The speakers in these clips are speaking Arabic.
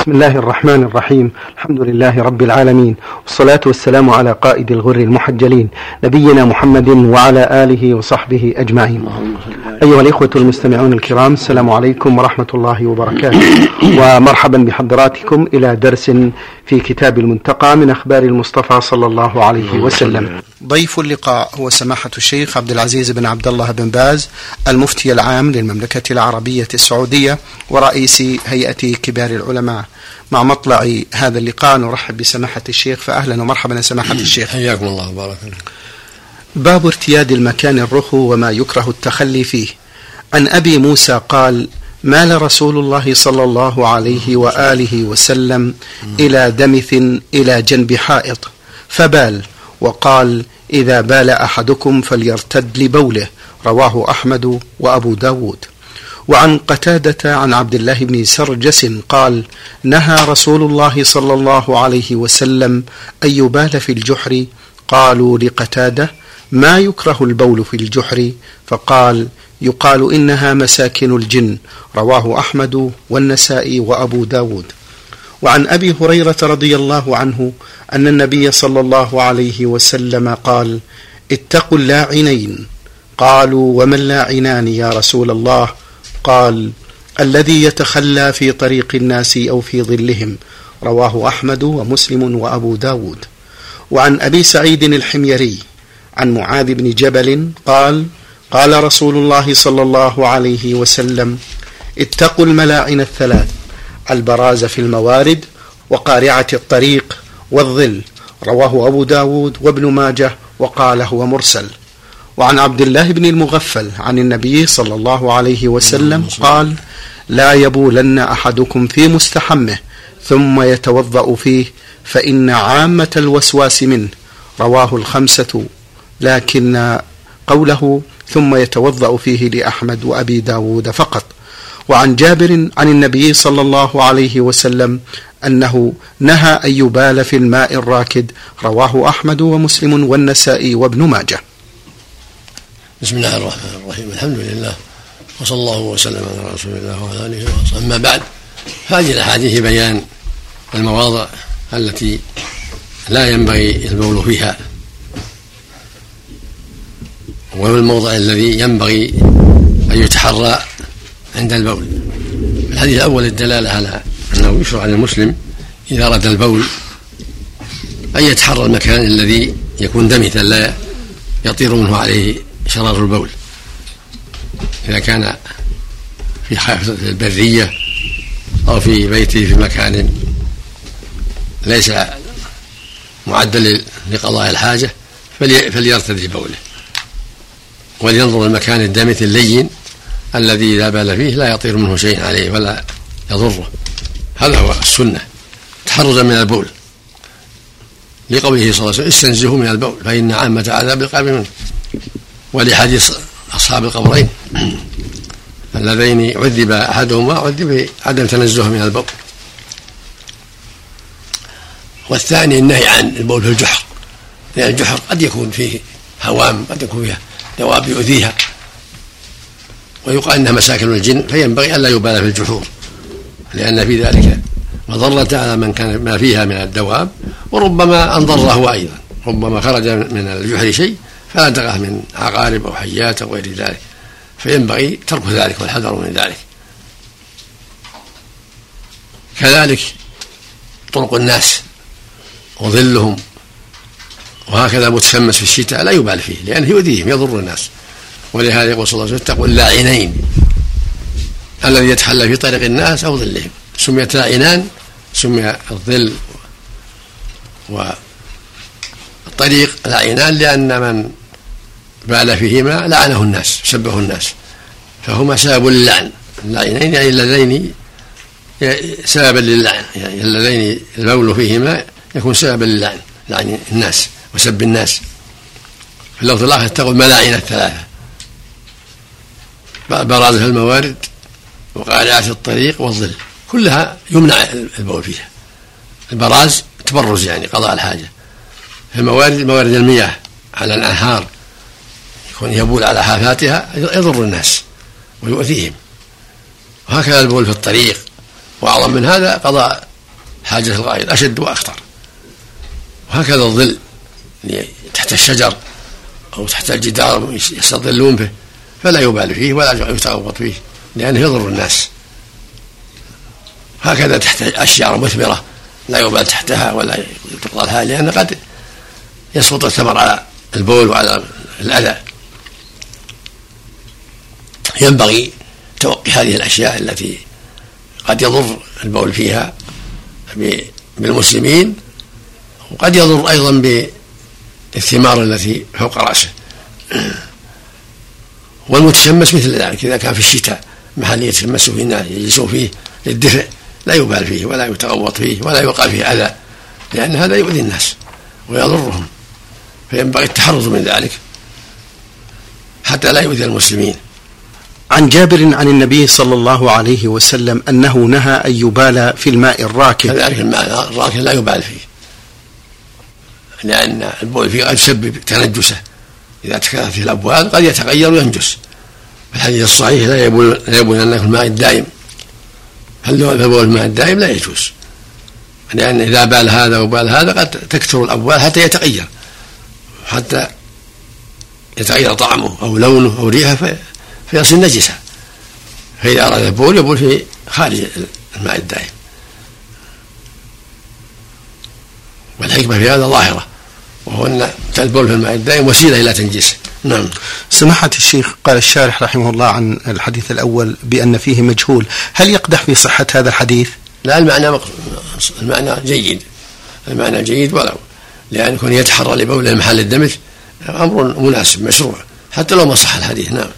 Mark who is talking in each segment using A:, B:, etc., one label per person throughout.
A: بسم الله الرحمن الرحيم الحمد لله رب العالمين والصلاة والسلام على قائد الغر المحجلين نبينا محمد وعلى آله وصحبه أجمعين أيها الإخوة المستمعون الكرام السلام عليكم ورحمة الله وبركاته ومرحبا بحضراتكم إلى درس في كتاب المنتقى من أخبار المصطفى صلى الله عليه وسلم. ضيف اللقاء هو سماحة الشيخ عبد العزيز بن عبد الله بن باز المفتي العام للمملكة العربية السعودية ورئيس هيئة كبار العلماء. مع مطلع هذا اللقاء نرحب بسماحة الشيخ فأهلا ومرحبا سماحة الشيخ.
B: حياكم الله وبارك
A: باب ارتياد المكان الرخو وما يكره التخلي فيه. عن أبي موسى قال مال رسول الله صلى الله عليه وآله وسلم إلى دمث إلى جنب حائط. فبال وقال إذا بال أحدكم فليرتد لبوله رواه أحمد وأبو داود. وعن قتادة عن عبد الله بن سرجس قال نهى رسول الله صلى الله عليه وسلم أن يبال في الجحر. قالوا لقتادة ما يكره البول في الجحر؟ فقال يقال إنها مساكن الجن. رواه أحمد والنسائي وأبو داود. وعن أبي هريرة رضي الله عنه أن النبي صلى الله عليه وسلم قال اتقوا اللاعنين. قالوا وما اللاعنان يا رسول الله؟ قال الذي يتخلى في طريق الناس أو في ظلهم. رواه أحمد ومسلم وأبو داود. وعن أبي سعيد الحميري عن معاذ بن جبل قال قال رسول الله صلى الله عليه وسلم اتقوا الملاعن الثلاث البراز في الموارد وقارعة الطريق والظل رواه أبو داود وابن ماجه وقال هو مرسل. وعن عبد الله بن المغفل عن النبي صلى الله عليه وسلم قال لا يبولن أحدكم في مستحمه ثم يتوضأ فيه فإن عامة الوسواس منه رواه الخمسة لكن قوله ثم يتوضأ فيه لأحمد وأبي داود فقط. وعن جابر عن النبي صلى الله عليه وسلم أنه نهى أن يبال في الماء الراكد رواه أحمد ومسلم والنسائي وابن ماجه.
B: بسم الله الرحمن الرحيم الحمد لله وصلى الله وسلم على رسول الله وعلى آله وصحبه. أما بعد هذه الأحاديث بيان المواضع التي لا ينبغي البول فيها. وهو الموضع الذي ينبغي أن يتحرى عند البول. الحديث الأول الدلالة على أنه يشرع للمسلم إذا أراد البول أن يتحرى المكان الذي يكون دمثا لا يطير منه عليه شرار البول. إذا كان في حافظة البرية أو في بيته في مكان ليس معدا لقضاء الحاجة فليرتدي بوله. ولينظر المكان الدمث اللين الذي إذا بال فيه لا يطير منه شيء عليه ولا يضره. هذا هو السنة. تحرزا من البول. لقوله صلى الله عليه وسلم استنزهوا من البول فإن عامة عذاب القبر منه. ولحديث أصحاب القبرين اللذين عذب أحدهما عذب بعدم تنزه من البول. والثاني النهي عن البول في الجحر. لأن الجحر قد يكون فيه هوام قد يكون فيها دواب يؤذيها ويقال إنها مساكن الجن فينبغي ألا يبال في الجحور لأن في ذلك مضرة على من كان ما فيها من الدواب وربما أنضره أيضا ربما خرج من الجحر شيء فلا من عقارب أو حيات أو غير ذلك فينبغي ترك ذلك والحذر من ذلك. كذلك طرق الناس وظلهم وهكذا متشمس في الشتاء لا يبال فيه لأنه يؤذيهم يضر الناس. ولهذا يقول صلى الله عليه وسلم اتقوا اللاعنين. الذي يتحلى في طريق الناس أو ظلهم. سميت لاعنان سمي الظل والطريق لاعنان لأن من بال فيهما لعنه الناس سبه الناس. فهما سبب للعن اللعنين يعني اللذين سببا للعن يعني اللذين البول فيهما يكون سببا للعن لعن الناس. وسب الناس. في اللفظ الآخر اتقوا الملاعن الثلاثة. برازة الموارد وقارعة الطريق والظل. كلها يمنع البول فيها. البراز تبرز يعني قضاء الحاجة. في الموارد موارد المياه على الأنهار كون يبول على حافاتها يضر الناس ويؤذيهم. وهكذا البول في الطريق. وأعظم من هذا قضاء حاجة الغائط أشد وأخطر. وهكذا الظل. تحت الشجر أو تحت الجدار يستظلون به فلا يبال فيه ولا يتغوط فيه لأنه يضر الناس. هكذا تحت أشجار مثمرة لا يبال تحتها ولا يطلها لأن قد يسقط الثمر على البول وعلى الأذى. ينبغي توقي هذه الأشياء التي قد يضر البول فيها بالمسلمين وقد يضر أيضا بالثمار التي فوق رأسه. والمتشمس مثل ذلك إذا كان في الشتاء محل يتشمس فيه الناس يجلسون فيه للدفء لا يبال فيه ولا يتغوط فيه ولا يوقع فيه أذى لأن هذا يؤذي الناس ويضرهم. فينبغي التحرز من ذلك حتى لا يؤذي المسلمين.
A: عن جابر عن النبي صلى الله عليه وسلم أنه نهى أن يبال في الماء الراكد
B: كذلك الماء الراكد لا يبال فيه. لأن البول فيه قد يسبب تنجسه. إذا تكاثر فيه الأبوال قد يتغير وينجس. الحديث الصحيح لا يبول لا يبول أنه الماء الدائم. هل بول الماء الدائم لا يجوز. لأن إذا بال هذا وبال هذا قد تكثر الأبوال حتى يتغير. حتى يتغير طعمه أو لونه أو ريحه فيصير نجسا فإذا أراد البول يبول في خارج الماء الدائم. والحكمة في هذا ظاهرة. وهو أن البول في الماء. الدائم وسيلة إلى تنجيسه نعم.
A: سماحة الشيخ قال الشارح رحمه الله عن الحديث الأول بأن فيه مجهول. هل يقدح في صحة هذا الحديث؟
B: لا المعنى المعنى جيد. المعنى جيد ولو لأن يكون يتحرى لبوله محل الدمج أمر مناسب مشروع. حتى لو ما صح الحديث. نعم.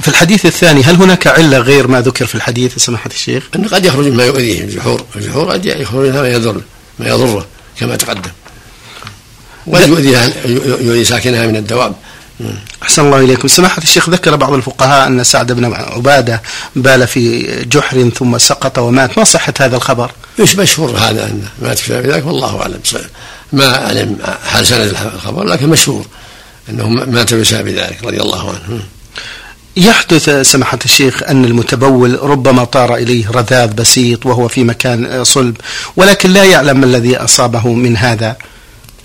A: في الحديث الثاني هل هناك علة غير ما ذكر في الحديث سماحة الشيخ؟
B: أنه قد يخرج ما يؤذيه. الجحور الجحور قد يخرج ما يضر ما يضره كما تقدم. وقد يؤذي يؤذي ساكنها من الدواب.
A: أحسن الله إليكم. سماحة الشيخ ذكر بعض الفقهاء أن سعد بن عبادة بال في جحر ثم سقط ومات. ما صحة هذا الخبر؟
B: مش مشهور هذا أنه مات في ذلك؟ والله أعلم. ما أعلم حال سند الخبر لكن مشهور أنه مات بسبب ذلك رضي الله عنه.
A: يحدث سماحة الشيخ أن المتبول ربما طار إليه رذاذ بسيط وهو في مكان صلب ولكن لا يعلم ما الذي أصابه من هذا.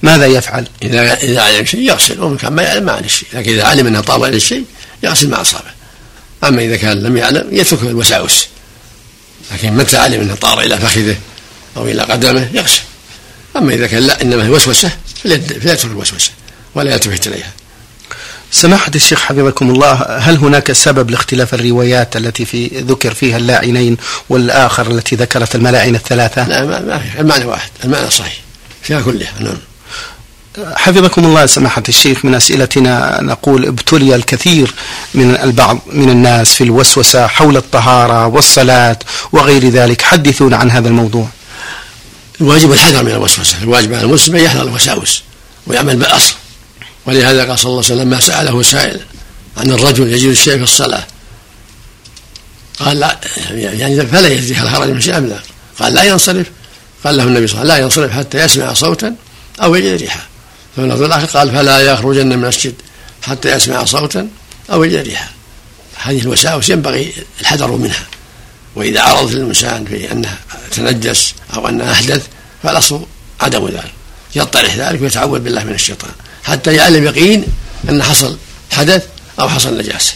A: ماذا يفعل؟
B: إذا إذا علم شيء يغسل ومن كان ما يعلم ما عليه شيء، لكن إذا علم أنه طار إليه شيء يغسل ما أصابه. أما إذا كان لم يعلم يترك الوساوس. لكن متى علم أنه طار إلى فخذه أو إلى قدمه يغسل. أما إذا كان لا إنما هي وسوسة فليترك الوسوسة ولا يلتفت إليها.
A: سماحة الشيخ حفظكم الله هل هناك سبب لاختلاف الروايات التي في ذكر فيها اللاعنين والآخر التي ذكرت الملاعين الثلاثة
B: لا ما, ما في المعنى واحد المعنى صحيح فيها كلها نعم
A: حفظكم الله سماحة الشيخ من أسئلتنا نقول ابتلي الكثير من البعض من الناس في الوسوسة حول الطهارة والصلاة وغير ذلك. حدثونا عن هذا الموضوع.
B: الواجب الحذر من الوسوسة الواجب على المسلم أن يحذر الوساوس ويعمل بالأصل. ولهذا قال صلى الله عليه وسلم ما سأله سائل عن الرجل يجد الشيء في الصلاة؟ قال لا يعني فلا يجزي هل خرج من شيء أم لا؟ قال لا ينصرف. قال له النبي صلى الله عليه وسلم لا ينصرف حتى يسمع صوتا أو يجد ريحا. في اللفظ الآخر قال فلا يخرجن من المسجد حتى يسمع صوتا أو يجد ريحا هذه الوساوس ينبغي الحذر منها. وإذا عرضت الإنسان في أنه تنجس أو أنه أحدث فالأصل عدم ذلك. يطرح ذلك ويتعوذ بالله من الشيطان. حتى يعلم يقين أن حصل حدث أو حصل نجاسة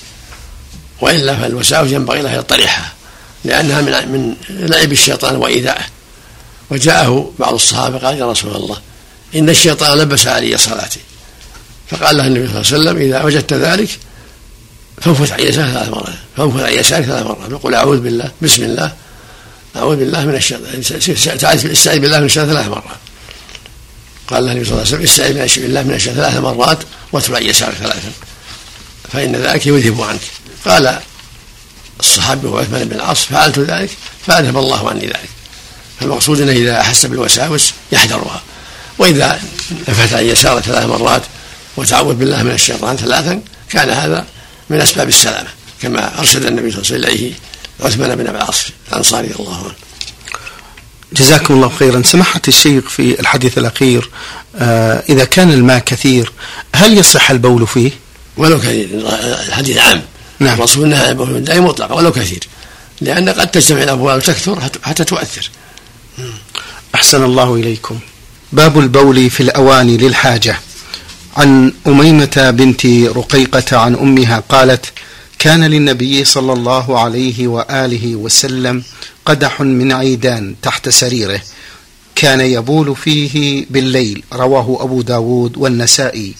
B: وإلا فالوساوس ينبغي له يطرحها لأنها من من لعب الشيطان وإيذائه. وجاءه بعض الصحابة قال يا رسول الله إن الشيطان لبس علي صلاتي. فقال له النبي صلى الله عليه وسلم إذا وجدت ذلك فانفث عن يسارك ثلاث مرات فانفث عن يسارك ثلاث مرات. يقول أعوذ بالله بسم الله أعوذ بالله من الشيطان استعذ بالله من الشيطان ثلاث مرات. قال له النبي صلى الله عليه وسلم استعذ بالله من الشيطان ثلاث مرات واتبع عن يسارك ثلاثا فإن ذلك يذهب عنك. قال الصحابي عثمان بن العاص فعلت ذلك فأذهب الله عني ذلك. فالمقصود أنه إذا أحس بالوساوس يحذرها. وإذا نفث عن يساره ثلاث مرات وتعوذ بالله من الشيطان ثلاثا كان هذا من أسباب السلامة كما أرشد النبي صلى الله عليه وسلم إليه عثمان بن العاص الأنصاري رضي الله عنه.
A: جزاكم الله خيرا. سماحة الشيخ في الحديث الأخير آه إذا كان الماء كثير هل يصح البول فيه؟
B: ولو كثير الحديث عام. نعم. الرسول نهى البول دائما مطلقا ولو كثير. لأن قد تجتمع الأبواب وتكثر حتى تؤثر.
A: أحسن الله إليكم. باب البول في الأواني للحاجة. عن أميمة بنت رقيقة عن أمها قالت كان للنبي صلى الله عليه وآله وسلم قدح من عيدان تحت سريره. كان يبول فيه بالليل. رواه أبو داود والنسائي.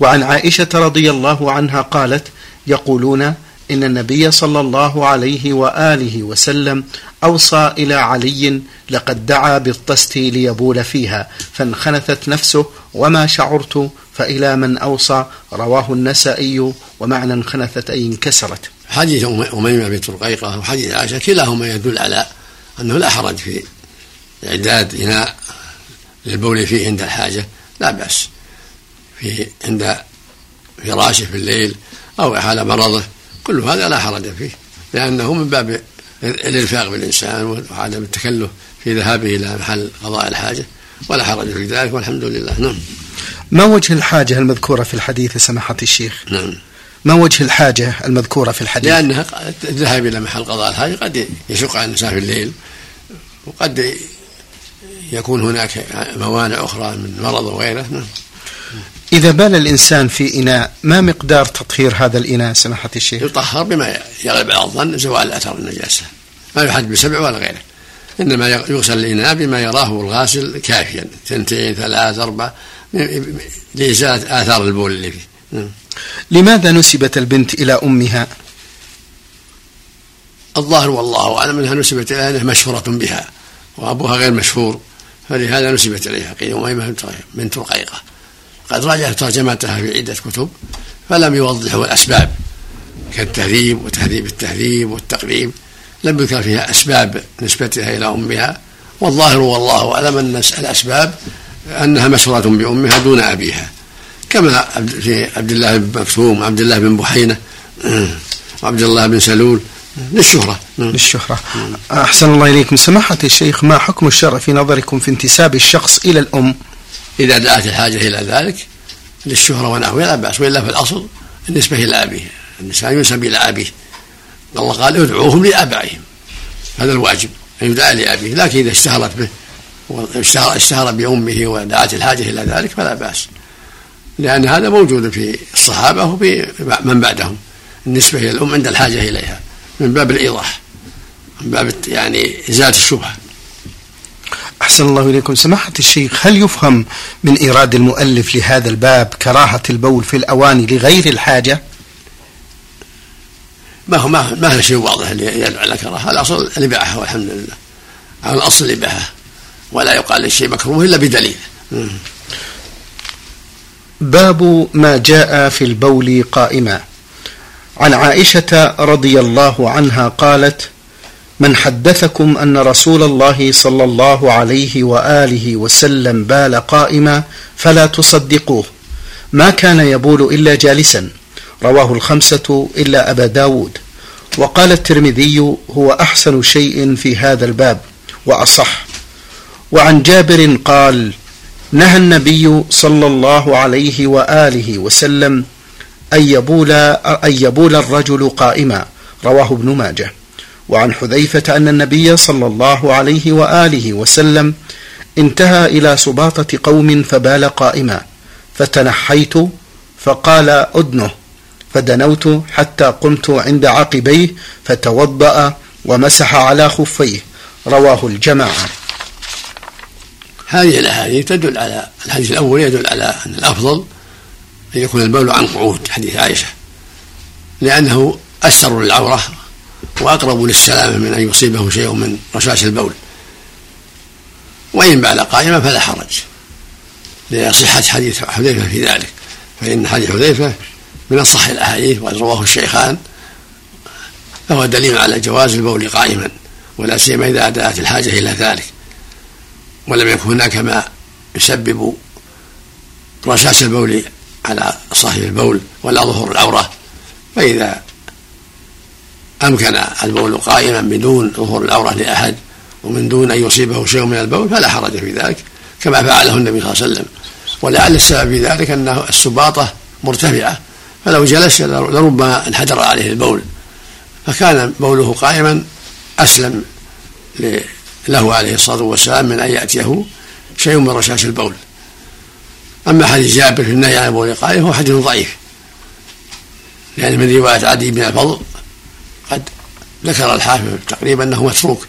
A: وعن عائشة رضي الله عنها قالت يقولون إن النبي صلى الله عليه وآله وسلم أوصى إلى علي لقد دعا بالطست ليبول فيها فانخنثت نفسه وما شعرت فإلى من أوصى رواه النسائي ومعنى انخنثت أي انكسرت.
B: حديث أميمة بنت رقيقة وحديث عائشة كلاهما يدل على أنه لا حرج في إعداد إناء للبول فيه عند الحاجة لا بأس في عند فراشه في الليل أو حال مرضه. كل هذا لا حرج فيه لأنه من باب الإرفاق بالإنسان وعدم التكلف في ذهابه إلى محل قضاء الحاجة ولا حرج في ذلك والحمد لله. نعم.
A: ما وجه الحاجة المذكورة في الحديث سماحة الشيخ؟
B: نعم.
A: ما وجه الحاجة المذكورة في الحديث؟
B: لأنها الذهاب إلى محل قضاء الحاجة قد يشق على الإنسان في الليل وقد يكون هناك موانع أخرى من مرض وغيره. نعم.
A: إذا بال الإنسان في إناء ما مقدار تطهير هذا الإناء سماحة الشيخ؟
B: يطهر بما يغلب على الظن زوال أثر النجاسة. ما يحد بسبع ولا غيره. إنما يغسل الإناء بما يراه الغاسل كافيا. ثنتين ثلاث أربع لإزالة آثار البول اللي فيه. نعم.
A: لماذا نسبت البنت إلى أمها؟
B: الظاهر والله أعلم أنها نسبت إليها أنها مشهورة بها وأبوها غير مشهور فلهذا نسبت إليها. قيل أميمة بنت رقيقة. قد راجعت ترجمتها في عدة كتب فلم يوضحوا الأسباب كالتهذيب وتهذيب التهذيب والتقريب لم يذكر فيها أسباب نسبتها إلى أمها. والظاهر والله أعلم أن الأسباب أنها مشهورة بأمها دون أبيها. كما في عبد الله بن مكتوم وعبد الله بن بحينة وعبد الله بن سلول للشهرة.
A: للشهرة. أحسن الله إليكم. سماحة الشيخ ما حكم الشرع في نظركم في انتساب الشخص إلى الأم؟
B: إذا دعت الحاجة إلى ذلك للشهرة ونحوها لا بأس. وإلا في الأصل النسبة إلى أبيه. النساء ينسب إلى أبيه. الله قال ادعوهم لآبائهم. هذا الواجب أن يدعى لأبيه. لكن إذا اشتهرت به واشتهر اشتهر بأمه ودعت الحاجة إلى ذلك فلا بأس. لأن هذا موجود في الصحابة وفي من بعدهم. النسبة إلى الأم عند الحاجة إليها. من باب الإيضاح من باب يعني إزالة الشبهة.
A: أحسن الله إليكم. سماحة الشيخ هل يفهم من إيراد المؤلف لهذا الباب كراهة البول في الأواني لغير الحاجة؟
B: ما هو ما ما هو شيء واضح اللي يدعو على كراهة. الأصل الإباحة والحمد لله. على الأصل الإباحة. ولا يقال للشيء مكروه إلا بدليل.
A: باب ما جاء في البول قائما. عن عائشة رضي الله عنها قالت من حدثكم أن رسول الله صلى الله عليه وآله وسلم بال قائما فلا تصدقوه. ما كان يبول إلا جالسا. رواه الخمسة إلا أبا داود. وقال الترمذي هو أحسن شيء في هذا الباب وأصح. وعن جابر قال نهى النبي صلى الله عليه وآله وسلم أن يبول أن يبول الرجل قائما. رواه ابن ماجه. وعن حذيفة أن النبي صلى الله عليه وآله وسلم انتهى إلى سباطة قوم فبال قائما فتنحيت فقال أدنه فدنوت حتى قمت عند عقبيه فتوضأ ومسح على خفيه. رواه الجماعة.
B: هذه الأحاديث تدل على الحديث الأول يدل على أن الأفضل أن يكون البول عن قعود حديث عائشة لأنه أستر للعورة وأقرب للسلامة من أن يصيبه شيء من رشاش البول. وإن بال قائما فلا حرج. لصحة حديث حذيفة في ذلك. فإن حديث حذيفة من أصح الأحاديث وقد رواه الشيخان فهو دليل على جواز البول قائما ولا سيما إذا دعت الحاجة إلى ذلك. ولم يكن هناك ما يسبب رشاش البول على صاحب البول ولا ظهور العورة. فإذا أمكن البول قائما بدون ظهور العورة لأحد ومن دون أن يصيبه شيء من البول فلا حرج في ذلك كما فعله النبي صلى الله عليه وسلم. ولعل السبب في ذلك أنه السباطة مرتفعة فلو جلس لربما انحدر عليه البول فكان بوله قائما أسلم له عليه الصلاة والسلام من أن يأتيه شيء من رشاش البول. أما حديث جابر في النهي عن البول قائم فهو حديث ضعيف لأن من رواية عدي بن الفضل ذكر الحافظ تقريبا أنه متروك.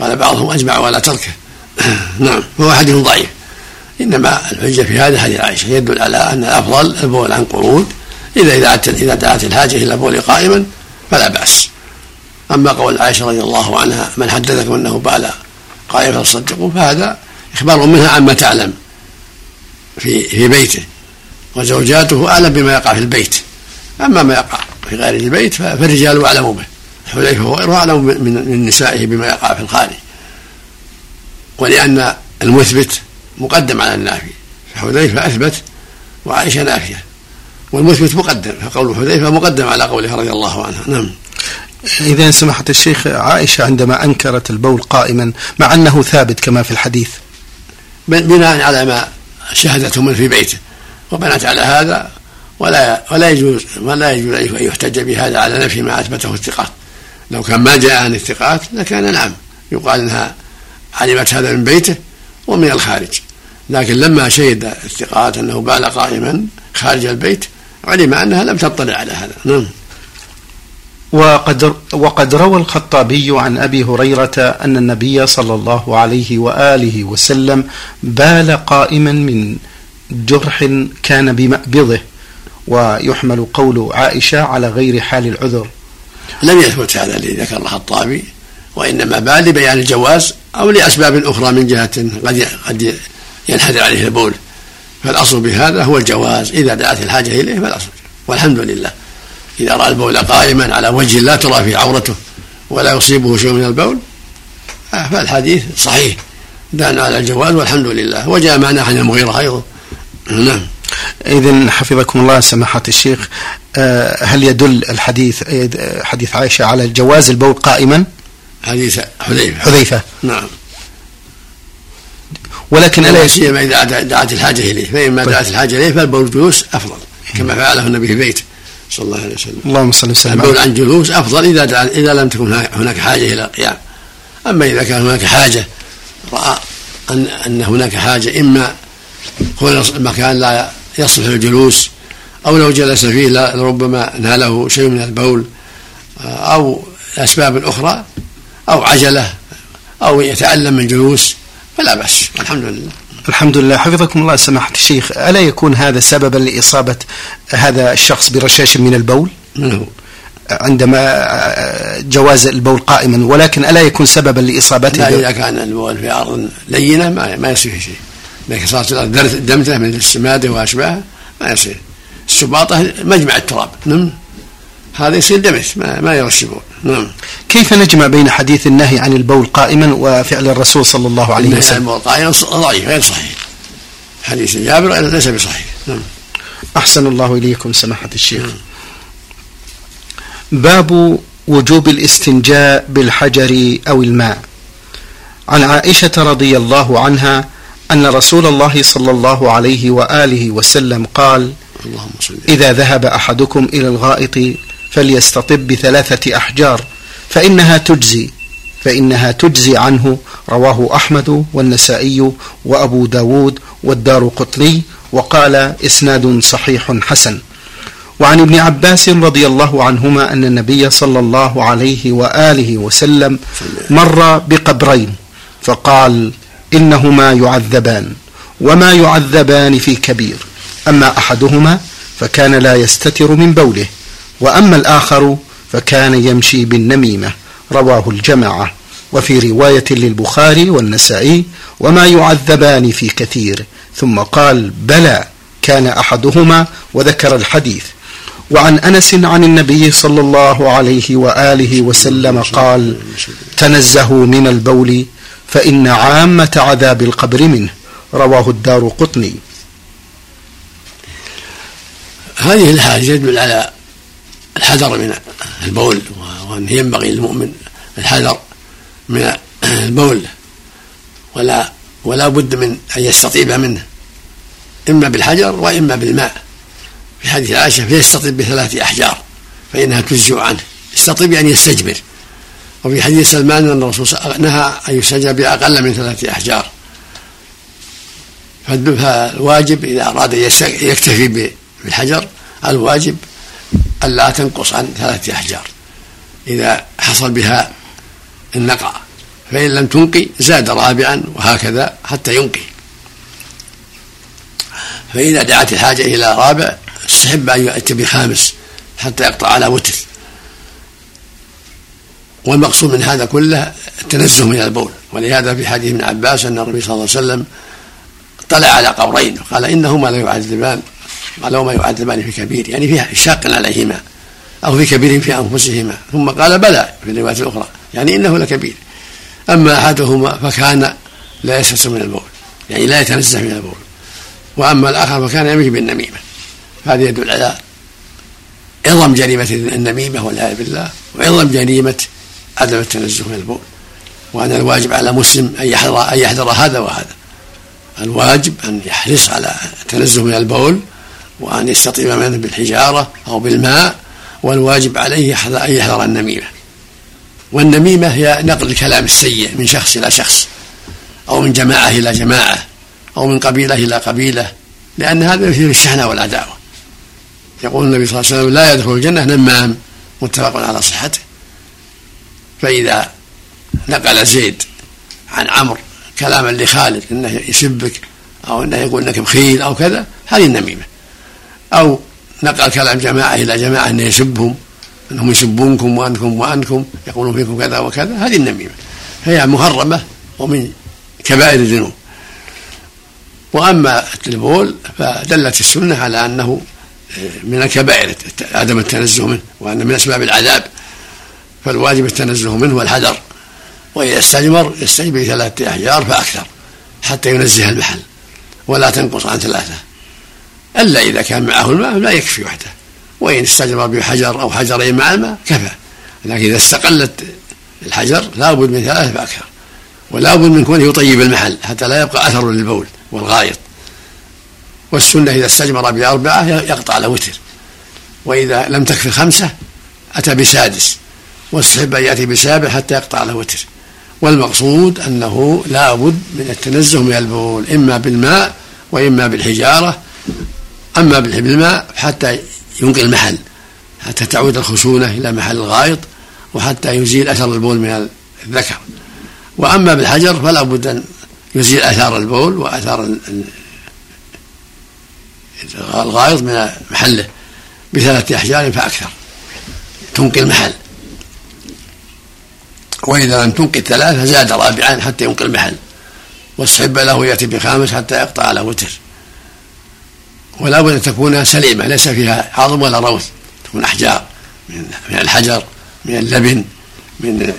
B: قال بعضهم أجمع على تركه. نعم فهو حديث ضعيف. إنما الحجة في هذا حديث عائشة يدل على أن الأفضل البول عن قعود إذا إذا إذا دعت الحاجة إلى البول قائما فلا بأس. أما قول عائشة رضي الله عنها من حدثكم أنه بال قائما فصدقوا فهذا إخبار منها عما تعلم في في بيته. وزوجاته أعلم بما يقع في البيت. أما ما يقع في غير البيت فالرجال أعلم به. حذيفة وغيره أعلم من نسائه بما يقع في الخارج. ولأن المثبت مقدم على النافي. فحذيفة أثبت وعائشة نافية. والمثبت مقدم فقول حذيفة مقدم على قوله رضي الله عنها نعم.
A: إذا سمحت الشيخ عائشة عندما أنكرت البول قائما مع أنه ثابت كما في الحديث.
B: بناء على ما شهدته من في بيته وبنت على هذا ولا ولا يجوز ولا يجوز أن يحتج بهذا على نفي ما أثبته الثقات لو كان ما جاء عن الثقات لكان نعم يقال إنها علمت هذا من بيته ومن الخارج. لكن لما شهد الثقات أنه بال قائما خارج البيت علم أنها لم تطلع على هذا. نعم.
A: وقد وقد روى الخطابي عن أبي هريرة أن النبي صلى الله عليه وآله وسلم بال قائما من جرح كان بمأبضه ويحمل قول عائشة على غير حال العذر.
B: لم يثبت هذا الذي ذكره الخطابي وإنما بال لبيان الجواز أو لأسباب أخرى من جهة قد قد ينحدر عليه البول. فالأصل بهذا هو الجواز. إذا دعت الحاجة إليه فالأصل. والحمد لله. إذا رأى البول قائما على وجه لا ترى فيه عورته ولا يصيبه شيء من البول فالحديث صحيح. دان على الجواز والحمد لله. وجاء معنا عن المغيرة أيضا. نعم.
A: إذا حفظكم الله سماحة الشيخ آه، هل يدل الحديث آه، حديث عائشة على جواز البول قائما؟
B: حديث حذيفة.
A: حذيفة.
B: نعم.
A: ولكن ألا
B: سيما إذا دعت الحاجة إليه. فإما طيب. دعت الحاجة إليه فالبول جلوس أفضل كما فعله النبي في بيته صلى الله عليه وسلم.
A: اللهم صل وسلم.
B: البول عن جلوس أفضل إذا إذا لم تكن هناك حاجة إلى القيام. أما إذا كان هناك حاجة رأى ان أن هناك حاجة إما كون المكان لا يصلح للجلوس أو لو جلس فيه لربما ناله شيء من البول أو أسباب أخرى أو عجلة أو يتألم من الجلوس فلا بأس الحمد لله.
A: الحمد لله. حفظكم الله. سماحة الشيخ ألا يكون هذا سببا لإصابة هذا الشخص برشاش من البول؟
B: من هو؟
A: عندما جواز البول قائما ولكن ألا يكون سببا لإصابته؟
B: لا إذا كان البول في أرض لينة ما, ما يصير شيء. لكن صارت دمته من السمادة وأشباهه ما يصير. السباطة مجمع التراب. نعم. هذا يصير دمس ما, ما يرشبون نعم.
A: كيف نجمع بين حديث النهي عن البول قائما وفعل الرسول صلى الله عليه وسلم؟
B: النهي عن البول قائما ضعيف غير صحيح. حديث جابر ليس بصحيح. نعم.
A: أحسن الله إليكم سماحة الشيخ. نعم. باب وجوب الاستنجاء بالحجر أو الماء. عن عائشة رضي الله عنها أن رسول الله صلى الله عليه وآله وسلم قال إذا ذهب أحدكم إلى الغائط فليستطب بثلاثة أحجار فإنها تجزي فإنها تجزي عنه. رواه أحمد والنسائي وأبو داود والدار قطني وقال إسناد صحيح حسن. وعن ابن عباس رضي الله عنهما أن النبي صلى الله عليه وآله وسلم. مر بقبرين فقال إنهما يعذبان وما يعذبان في كبير. أما أحدهما فكان لا يستتر من بوله وأما الآخر فكان يمشي بالنميمة. رواه الجماعة. وفي رواية للبخاري والنسائي وما يعذبان في كثير. ثم قال بلى كان أحدهما وذكر الحديث. وعن أنس عن النبي صلى الله عليه وآله وسلم قال تنزهوا من البول فإن عامة عذاب القبر منه. رواه الدار قطني.
B: هذه الحادثة يدل على الحذر من البول وأن ينبغي للمؤمن الحذر من البول. ولا ولا بد من أن يستطيب منه. إما بالحجر وإما بالماء. في حديث عائشة فيستطيب بثلاث أحجار فإنها تجزع عنه. يستطيب يعني يستجمر وفي حديث سلمان أن الرسول نهى أن يستجاب بأقل من ثلاثة أحجار. فالواجب إذا أراد يكتفي بالحجر الواجب ألا تنقص عن ثلاثة أحجار. إذا حصل بها النقع فإن لم تنقي زاد رابعا وهكذا حتى ينقي. فإذا دعت الحاجة إلى رابع استحب أن يأتي بخامس حتى يقطع على وتر. والمقصود من هذا كله التنزه من البول. ولهذا في حديث ابن عباس أن النبي صلى الله عليه وسلم طلع على قبرين وقال إنهما لا يعذبان قال وما يعذبان في كبير يعني في شاق عليهما أو في كبير في أنفسهما ثم قال بلى في الرواية الأخرى يعني إنه لكبير. أما أحدهما فكان لا يسلس من البول يعني لا يتنزه من البول. وأما الآخر فكان يمشي بالنميمة. هذا يدل على عظم جريمة النميمة والعياذ بالله وعظم جريمة عدم التنزه من البول وأن الواجب على مسلم أن يحذر أن يحذر هذا وهذا. الواجب أن يحرص على التنزه من البول وأن يستطيب منه بالحجارة أو بالماء والواجب عليه أن يحذر النميمة. والنميمة هي نقل الكلام السيء من شخص إلى شخص أو من جماعة إلى جماعة أو من قبيلة إلى قبيلة لأن هذا يثير الشحنة والعداوة. يقول النبي صلى الله عليه وسلم لا يدخل الجنة نمام متفق على صحته. فإذا نقل زيد عن عمرو كلاما لخالد إنه يسبك أو إنه يقول إنك بخيل أو كذا هذه النميمة. أو نقل كلام جماعة إلى جماعة إنه يسبهم إنهم يسبونكم وانكم وانكم يقولون فيكم كذا وكذا هذه النميمة. هي محرمه ومن كبائر الذنوب. وأما البول فدلت السنة على أنه من الكبائر عدم التنزه منه وأن من أسباب العذاب. فالواجب التنزه منه والحذر وإذا استجمر يستجمر بثلاثة أحجار فأكثر حتى ينزه المحل ولا تنقص عن ثلاثة. إلا إذا كان معه الماء لا يكفي وحده وإن استجمر بحجر أو حجرين مع الماء كفى لكن إذا استقلت الحجر لا بد من ثلاثة فأكثر ولا بد من كونه يطيب المحل حتى لا يبقى أثر للبول والغائط. والسنة إذا استجمر بأربعة يقطع على وتر وإذا لم تكفي خمسة أتى بسادس. واستحب أن يأتي بسابع حتى يقطع على وتر. والمقصود أنه لا بد من التنزه من البول إما بالماء وإما بالحجارة أما بالماء حتى ينقي المحل حتى تعود الخشونة إلى محل الغائط وحتى يزيل أثر البول من الذكر. وأما بالحجر فلا بد أن يزيل أثار البول وأثار الغائط من محله بثلاثة أحجار فأكثر تنقي المحل. وإذا لم تنقي ثلاثة زاد رابعا حتى ينقي المحل واستحب له يأتي بخامس حتى يقطع على وتر. ولا بد أن تكون سليمة ليس فيها عظم ولا روث. تكون أحجار من الحجر من اللبن من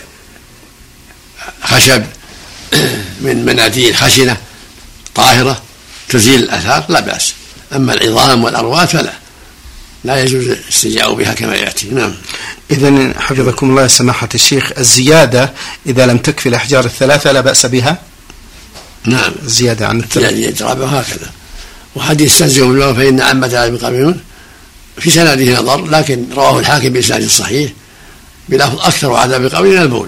B: خشب من مناديل خشنة طاهرة تزيل الآثار لا بأس. أما العظام والأرواث فلا. لا يجوز الاستجاء بها كما يأتي. نعم.
A: إذا حفظكم الله سماحة الشيخ الزيادة إذا لم تكفي الأحجار الثلاثة لا بأس بها؟
B: نعم.
A: زيادة عن الثلاثة.
B: يجرب هكذا. وحديث استنزه من فإن عامة العلم قبلهم في سنده نظر لكن رواه الحاكم بإسناد صحيح بلفظ أكثر عذاب القبر من البول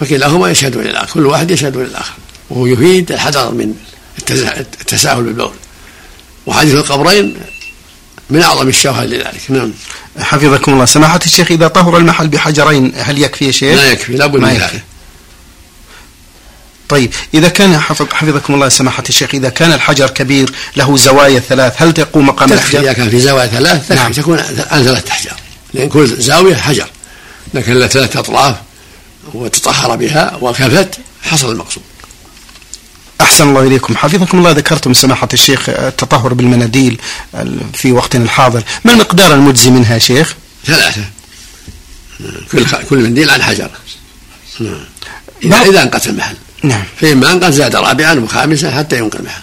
B: فكلاهما يشهد للآخر كل واحد يشهد للآخر وهو يفيد الحذر من التساهل بالبول وحديث القبرين من أعظم الشواهد لذلك. نعم.
A: حفظكم الله. سماحة الشيخ إذا طهر المحل بحجرين هل يكفي يا شيخ؟
B: لا يكفي لابد من ذلك.
A: طيب إذا كان حفظ حفظكم الله سماحة الشيخ إذا كان الحجر كبير له زوايا ثلاث هل تقوم مقام
B: الحجر؟ إذا كان في زوايا ثلاث نعم. تكون عن ثلاثة أحجار لأن كل زاوية حجر. لكن له ثلاثة أطراف وتطهر بها وكفت حصل المقصود.
A: أحسن الله إليكم. حفظكم الله. ذكرتم سماحة الشيخ التطهر بالمناديل في وقتنا الحاضر. ما المقدار المجزي منها شيخ؟
B: ثلاثة. كل كل منديل عن حجر نعم. إذا إذا أنقذ المحل.
A: نعم.
B: فإما أنقذ زاد رابعا وخامسا حتى ينقذ المحل.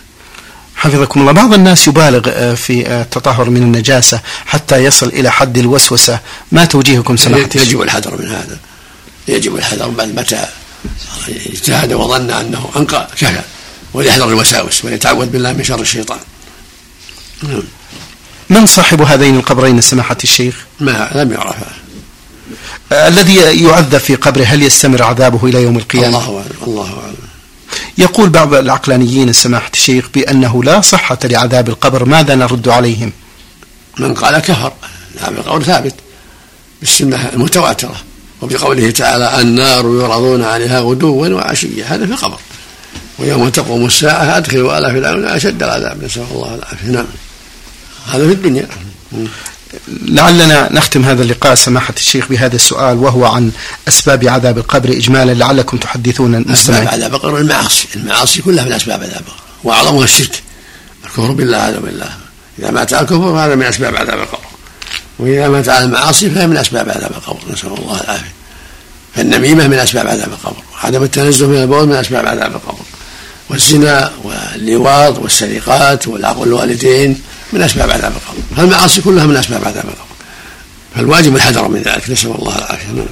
A: حفظكم الله. بعض الناس يبالغ في التطهر من النجاسة حتى يصل إلى حد الوسوسة. ما توجيهكم سماحة
B: يجب الحذر من هذا. يجب الحذر بل متى؟ اجتهد وظن أنه أنقى. كفى وليحذر الوساوس وليتعوذ بالله من شر الشيطان.
A: نعم. من صاحب هذين القبرين سماحة الشيخ؟
B: ما لم يعرف
A: الذي يعذب في قبره هل يستمر عذابه إلى يوم القيامة؟
B: الله أعلم الله أعلم.
A: يقول بعض العقلانيين سماحة الشيخ بأنه لا صحة لعذاب القبر ماذا نرد عليهم؟
B: من قال كفر عذاب القبر ثابت بالسنة المتواترة وبقوله تعالى النار يعرضون عليها غدوا وعشيا هذا في القبر ويوم تقوم الساعة أدخلوا آل فرعون أشد العذاب نسأل الله العافية. نعم. هذا في الدنيا.
A: لعلنا نختم هذا اللقاء سماحة الشيخ بهذا السؤال وهو عن أسباب عذاب القبر إجمالا لعلكم تحدثون
B: المستمعين أسباب عذاب القبر المعاصي المعاصي كلها من أسباب عذاب القبر. وأعظمها الشرك. الكفر بالله عز بالله إذا مات على الكفر فهذا من أسباب عذاب القبر. وإذا مات على المعاصي فهي من أسباب عذاب القبر. نسأل الله العافية. فالنميمة من أسباب عذاب القبر. وعدم التنزه من البول من أسباب عذاب القبر. والزنا واللواط والسرقات والعقل الوالدين من أسباب عذاب القبر. فالمعاصي كلها من أسباب عذاب القبر. فالواجب الحذر من ذلك. نسأل الله العافية. نعم.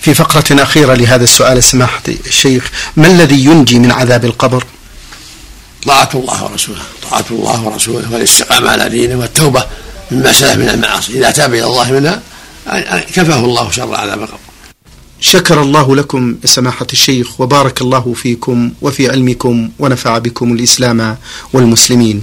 A: في فقرة أخيرة لهذا السؤال سماحة الشيخ ما الذي ينجي من عذاب القبر؟
B: طاعة الله ورسوله. طاعة الله ورسوله والاستقامة على دينه والتوبة مما سلف من المعاصي. إذا تاب إلى الله منها كفاه الله شر عذاب القبر.
A: شكر الله لكم سماحة الشيخ وبارك الله فيكم وفي علمكم ونفع بكم الإسلام والمسلمين.